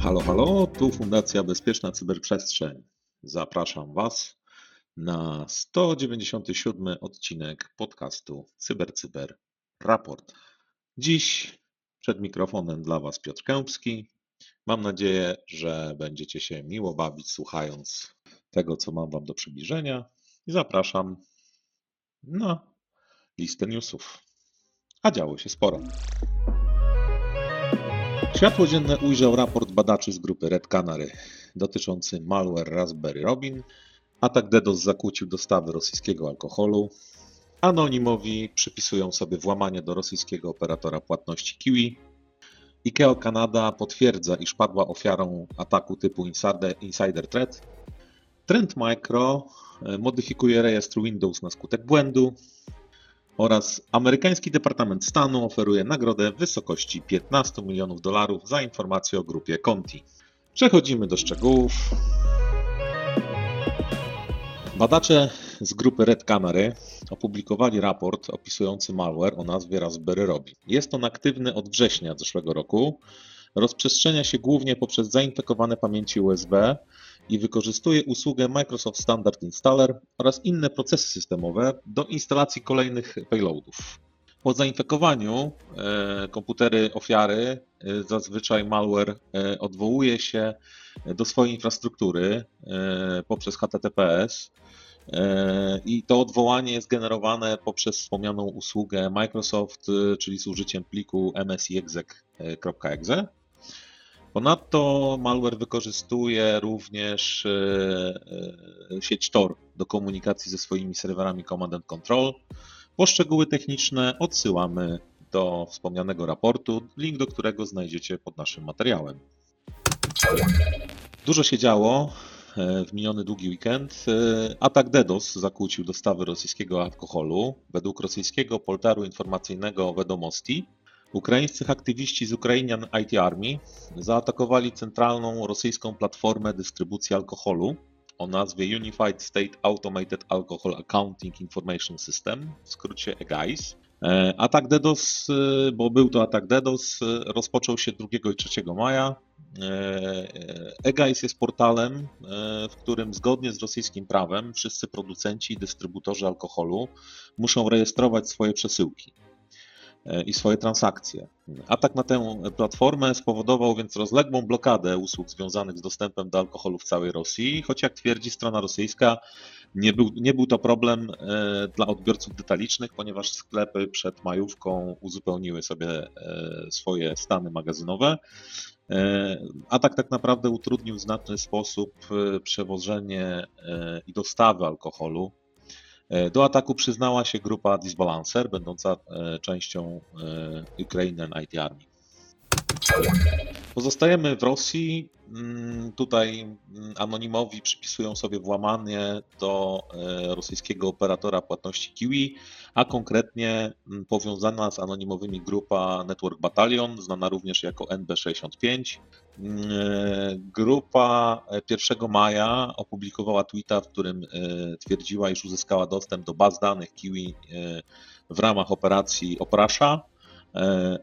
Halo, halo, tu Fundacja Bezpieczna Cyberprzestrzeń. Zapraszam Was na 197 odcinek podcastu CyberCyber Cyber Raport. Dziś przed mikrofonem dla Was Piotr Kępski. Mam nadzieję, że będziecie się miło bawić słuchając tego, co mam Wam do przybliżenia i zapraszam na listę newsów. A działo się sporo. Światło dzienne ujrzał raport badaczy z grupy Red Canary dotyczący malware Raspberry Robin. Atak DDoS zakłócił dostawy rosyjskiego alkoholu. Anonimowi przypisują sobie włamanie do rosyjskiego operatora płatności Kiwi. IKEA Kanada potwierdza, iż padła ofiarą ataku typu Insider, Insider Threat. Trend Micro e, modyfikuje rejestr Windows na skutek błędu oraz amerykański Departament Stanu oferuje nagrodę w wysokości 15 milionów dolarów za informację o grupie Conti. Przechodzimy do szczegółów. Badacze z grupy Red Canary opublikowali raport opisujący malware o nazwie Raspberry Robin. Jest on aktywny od września zeszłego roku. Rozprzestrzenia się głównie poprzez zainfekowane pamięci USB i wykorzystuje usługę Microsoft Standard Installer oraz inne procesy systemowe do instalacji kolejnych payloadów. Po zainfekowaniu e, komputery ofiary, e, zazwyczaj malware e, odwołuje się do swojej infrastruktury poprzez HTTPS i to odwołanie jest generowane poprzez wspomnianą usługę Microsoft, czyli z użyciem pliku msiexec.exe. Ponadto malware wykorzystuje również sieć Tor do komunikacji ze swoimi serwerami Command and Control. Poszczegóły techniczne odsyłamy do wspomnianego raportu, link do którego znajdziecie pod naszym materiałem. Dużo się działo e, w miniony długi weekend. E, atak DDoS zakłócił dostawy rosyjskiego alkoholu. Według rosyjskiego portalu informacyjnego Vedomosti ukraińscy aktywiści z Ukrainian IT Army zaatakowali centralną rosyjską platformę dystrybucji alkoholu o nazwie Unified State Automated Alcohol Accounting Information System, w skrócie EGAIS. E, atak DDoS, e, bo był to atak DDoS, e, rozpoczął się 2 i 3 maja. EGAIS jest portalem, w którym zgodnie z rosyjskim prawem wszyscy producenci i dystrybutorzy alkoholu muszą rejestrować swoje przesyłki i swoje transakcje. Atak na tę platformę spowodował więc rozległą blokadę usług związanych z dostępem do alkoholu w całej Rosji, choć jak twierdzi strona rosyjska, nie był, nie był to problem e, dla odbiorców detalicznych, ponieważ sklepy przed majówką uzupełniły sobie e, swoje stany magazynowe. E, atak tak naprawdę utrudnił w znaczny sposób przewożenie i dostawę alkoholu E, do ataku przyznała się grupa Disbalancer, będąca e, częścią e, Ukrainian IT Army. Pozostajemy w Rosji. Mm, tutaj mm, anonimowi przypisują sobie włamanie do rosyjskiego operatora płatności Kiwi, a konkretnie mm, powiązana z anonimowymi grupa Network Battalion, znana również jako NB65. Grupa 1 maja opublikowała tweeta, w którym twierdziła, iż uzyskała dostęp do baz danych Kiwi w ramach operacji Oprasza.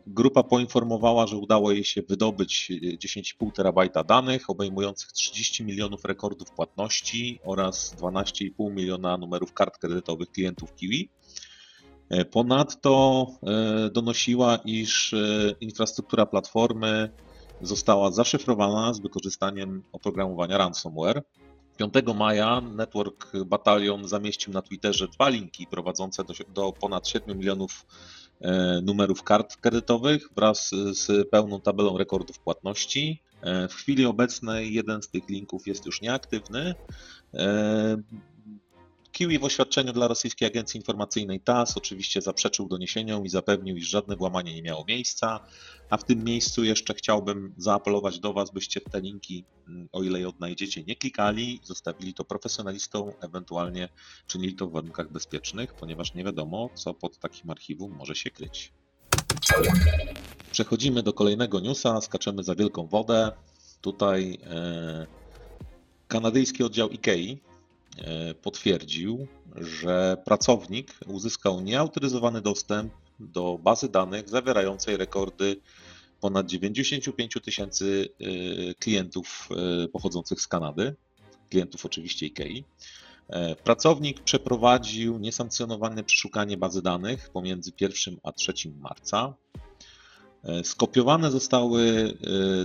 Grupa poinformowała, że udało jej się wydobyć 10,5 terabajta danych obejmujących 30 milionów rekordów płatności oraz 12,5 miliona numerów kart kredytowych klientów Kiwi. Ponadto donosiła, iż infrastruktura platformy została zaszyfrowana z wykorzystaniem oprogramowania ransomware. 5 maja Network Battalion zamieścił na Twitterze dwa linki prowadzące do, do ponad 7 milionów e, numerów kart kredytowych wraz z pełną tabelą rekordów płatności. E, w chwili obecnej jeden z tych linków jest już nieaktywny. Kiwi w oświadczeniu dla rosyjskiej agencji informacyjnej TASS oczywiście zaprzeczył doniesieniom i zapewnił, iż żadne włamanie nie miało miejsca. A w tym miejscu jeszcze chciałbym zaapelować do Was, byście te linki, mm, o ile je odnajdziecie, nie klikali, zostawili to profesjonalistom, ewentualnie czynili to w warunkach bezpiecznych, ponieważ nie wiadomo, co pod takim archiwum może się kryć. Przechodzimy do kolejnego newsa, skaczemy za wielką wodę. Tutaj. E, Kanadyjski oddział IKEA potwierdził, że pracownik uzyskał nieautoryzowany dostęp do bazy danych zawierającej rekordy ponad 95 tysięcy klientów pochodzących z Kanady, klientów oczywiście IKEA. Pracownik przeprowadził niesankcjonowane przeszukanie bazy danych pomiędzy 1 a 3 marca. Skopiowane zostały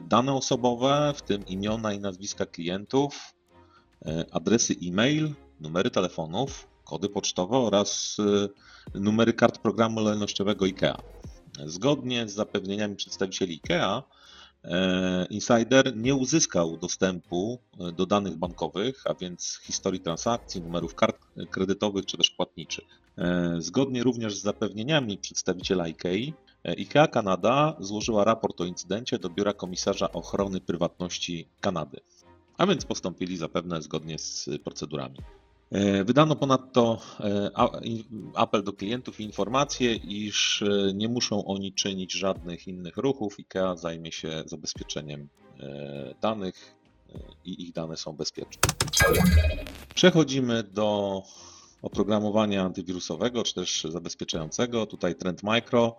dane osobowe, w tym imiona i nazwiska klientów, adresy e-mail, numery telefonów, kody pocztowe oraz numery kart programu lojalnościowego IKEA. Zgodnie z zapewnieniami przedstawicieli IKEA, insider nie uzyskał dostępu do danych bankowych, a więc historii transakcji, numerów kart kredytowych czy też płatniczych. Zgodnie również z zapewnieniami przedstawiciela IKEA, IKEA Kanada złożyła raport o incydencie do Biura Komisarza Ochrony Prywatności Kanady, a więc postąpili zapewne zgodnie z procedurami. Wydano ponadto apel do klientów i informację, iż nie muszą oni czynić żadnych innych ruchów. IKEA zajmie się zabezpieczeniem danych i ich dane są bezpieczne. Przechodzimy do oprogramowania antywirusowego czy też zabezpieczającego. Tutaj Trend Micro.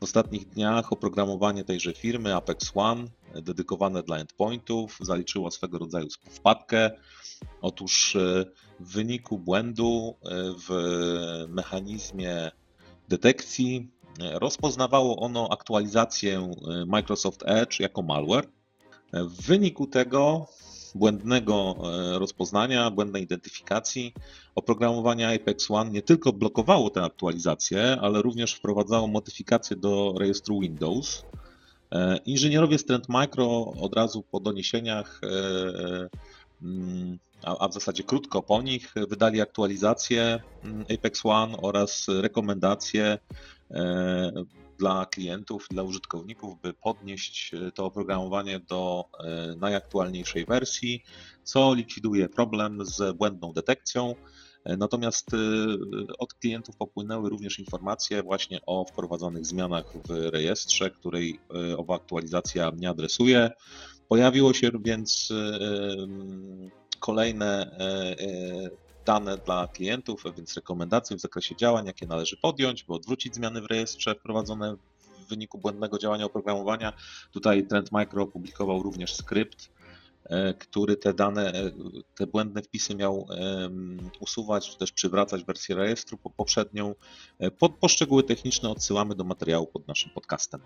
W ostatnich dniach oprogramowanie tejże firmy Apex One, dedykowane dla endpointów, zaliczyło swego rodzaju wpadkę. Otóż w wyniku błędu w mechanizmie detekcji rozpoznawało ono aktualizację Microsoft Edge jako malware. W wyniku tego błędnego rozpoznania, błędnej identyfikacji, oprogramowanie Apex One nie tylko blokowało tę aktualizację, ale również wprowadzało modyfikacje do rejestru Windows. Inżynierowie z Trend Micro od razu po doniesieniach, a w zasadzie krótko po nich, wydali aktualizację Apex One oraz rekomendacje dla klientów, dla użytkowników, by podnieść to oprogramowanie do najaktualniejszej wersji, co likwiduje problem z błędną detekcją. Natomiast od klientów popłynęły również informacje właśnie o wprowadzonych zmianach w rejestrze, której owa aktualizacja nie adresuje. Pojawiło się więc kolejne dane dla klientów, a więc rekomendacje w zakresie działań, jakie należy podjąć, by odwrócić zmiany w rejestrze wprowadzone w wyniku błędnego działania oprogramowania. Tutaj Trend Micro opublikował również skrypt, który te dane, te błędne wpisy miał usuwać, czy też przywracać wersję rejestru poprzednią. Pod poszczegóły techniczne odsyłamy do materiału pod naszym podcastem.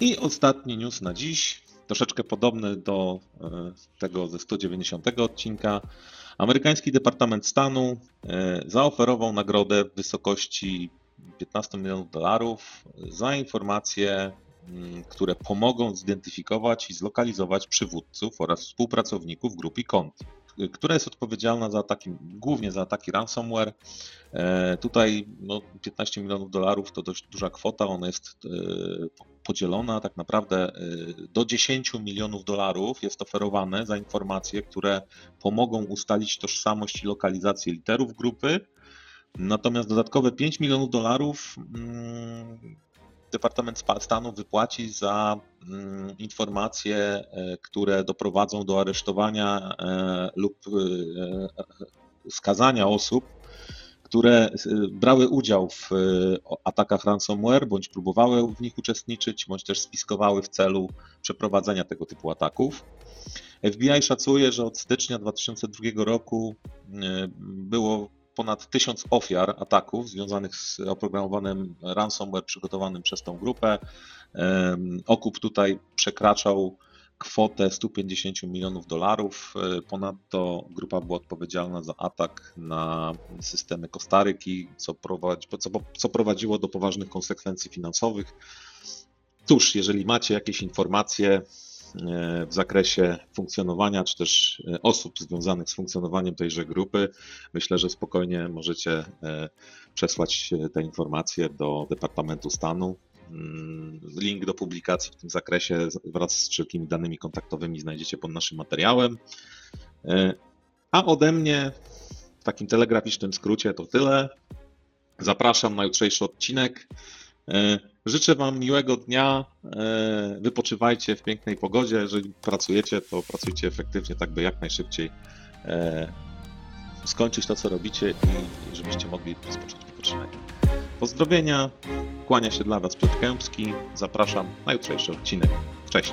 I ostatni news na dziś, troszeczkę podobny do tego ze 190 odcinka. Amerykański Departament Stanu zaoferował nagrodę w wysokości 15 milionów dolarów za informacje, które pomogą zidentyfikować i zlokalizować przywódców oraz współpracowników grupy Conti, która jest odpowiedzialna za ataki, głównie za ataki ransomware. Tutaj no, 15 milionów dolarów to dość duża kwota, ona jest podzielona tak naprawdę do 10 milionów dolarów jest oferowane za informacje, które pomogą ustalić tożsamość i lokalizację literów grupy. Natomiast dodatkowe 5 milionów dolarów Departament Stanu wypłaci za informacje, które doprowadzą do aresztowania lub skazania osób, które brały udział w atakach ransomware, bądź próbowały w nich uczestniczyć, bądź też spiskowały w celu przeprowadzenia tego typu ataków. FBI szacuje, że od stycznia 2002 roku było ponad 1000 ofiar ataków związanych z oprogramowanym ransomware przygotowanym przez tą grupę. Okup tutaj przekraczał kwotę 150 milionów dolarów. Ponadto grupa była odpowiedzialna za atak na systemy Kostaryki, co, prowadzi, co, co prowadziło do poważnych konsekwencji finansowych. Cóż, jeżeli macie jakieś informacje w zakresie funkcjonowania, czy też osób związanych z funkcjonowaniem tejże grupy, myślę, że spokojnie możecie przesłać te informacje do Departamentu Stanu. Link do publikacji w tym zakresie wraz z wszelkimi danymi kontaktowymi znajdziecie pod naszym materiałem. A ode mnie w takim telegraficznym skrócie to tyle. Zapraszam na jutrzejszy odcinek. E, Życzę Wam miłego dnia. e, Wypoczywajcie w pięknej pogodzie. Jeżeli pracujecie, to pracujcie efektywnie, tak by jak najszybciej e, skończyć to, co robicie i żebyście mogli rozpocząć wypoczynek. Pozdrowienia. Kłania się dla Was Piotr Kępski. Zapraszam na jutrzejszy odcinek. Cześć.